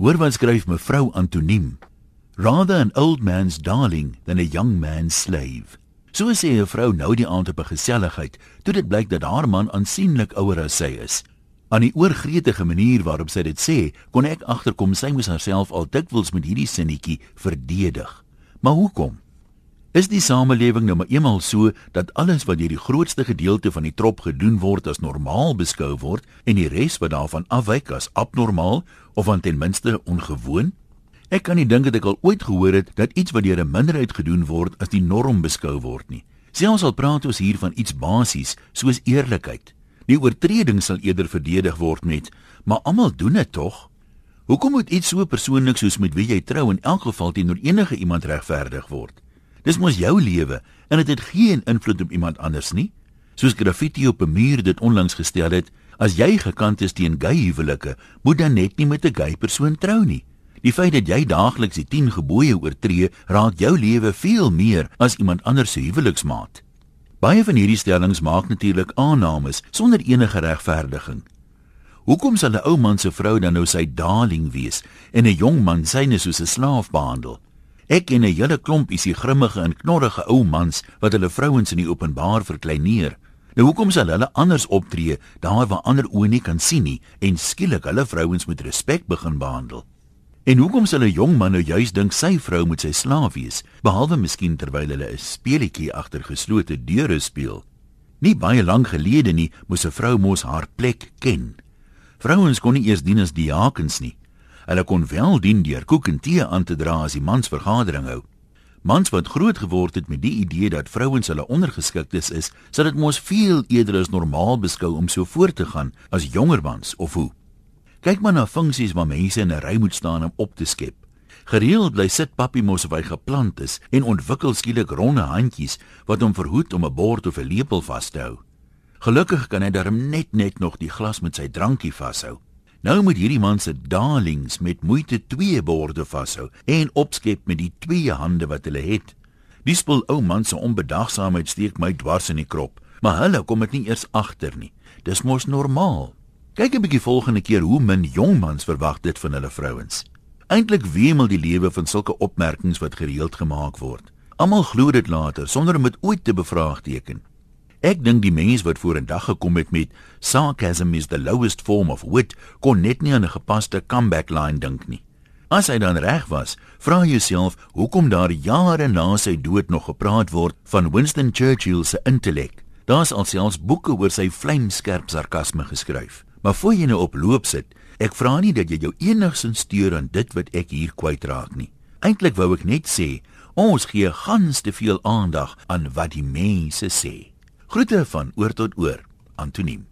Hoor wat skryf mevrou Antoniem. Rather an old man's darling than a young man's slave. So sê 'n vrou nou die aand op 'n geselligheid, toe dit blyk dat haar man aansienlik ouer as sy is. Aan die oorgretige manier waarop sy dit sê, kon ek agterkom sy moes haarself al dikwels met hierdie sinnetjie verdedig. Maar hoekom? Is die samelewing nou maar eenmal so dat alles wat deur die grootste gedeelte van die trop gedoen word as normaal beskou word en die res wat daarvan afwyk as abnormaal of aan ten minste ongewoon? Ek kan nie dink dat ek al ooit gehoor het dat iets wat deur 'n minderheid gedoen word as die norm beskou word nie. Selfs al praat ons hier van iets basies soos eerlikheid. Die oortreding sal eerder verdedig word met, maar almal doen dit tog. Hoekom moet iets so persoonlik soos met wie jy trou in elk geval teenoor enige iemand regverdig word? Dis mos jou lewe en dit het geen invloed op iemand anders nie. Soos graffiti op 'n muur dit onlangs gestel het, as jy gekant is teen gay huwelike, moet dan net nie met 'n gay persoon trou nie. Die feit dat jy daagliks die 10 gebooie oortree, raak jou lewe veel meer as iemand anders se huweliksmaat. Baie van hierdie stellings maak natuurlik aannames sonder enige regverdiging. Hoekom sal 'n ou man se vrou dan nou sy darling wees en 'n jong man syne soos 'n slaaf behandel? Ek ken 'n hele klomp isie grimmige en knorrige ou mans wat hulle vrouens in die openbaar verkleineer. Nou hoekom sal hulle anders optree daar waar ander oë nie kan sien nie en skielik hulle vrouens met respek begin behandel? En hoekom sal 'n jong man nou juis dink sy vrou moet sy slaaf wees, behalwe miskien terwyl hulle 'n speletjie agter geslote deure speel? Nie baie lank gelede nie moes 'n vrou mos haar plek ken. Vrouens kon nie eers dien as diakens nie. Hulle kon wel dien deur koek en tee aan te dra as die mans vergadering hou. Mans wat groot geword het met die idee dat vrouens hulle ondergeskiktes is, sal dit mos veel eerder as normaal beskou om so voort te gaan as jonger mans of hoe. Kyk maar na funksies waar mense in 'n ry moet staan om op te skep. Gereeld bly sit papi mos of hy geplant is en ontwikkel skielik ronde handjies wat hom verhoed om 'n bord of 'n lepel vas te hou. Gelukkig kan hy darm net net nog die glas met sy drankie vashou. Nou moet hierdie man se darlings met moeite twee borde vashou en opskep met die twee hande wat hulle het. Die spul ou man se onbedagsaamheid steek my dwars in die krop, maar hulle kom dit nie eers agter nie. Dis mos normaal. Kyk 'n bietjie volgende keer hoe min jong mans verwag dit van hulle vrouens. Eintlik wemel die lewe van sulke opmerkings wat gereeld gemaak word. Almal glo dit later sonder om dit ooit te bevraagteken. Ek dink die mense wat vorendag gekom het met sarcasm is the lowest form of wit kon net nie aan 'n gepaste comeback line dink nie. As hy dan reg was, vra jouself hoekom daar jare na sy dood nog gepraat word van Winston Churchill se intellek. Daar's alselfs boeke oor sy vlamskerp sarkasme geskryf. Maar voor jy nou op loop sit, ek vra nie dat jy jou enigsins steur aan dit wat ek hier kwytraak nie. Eintlik wou ek net sê, ons gee gans te veel aandag aan wat die mense sê. Groete van oor tot oor, Antoniem.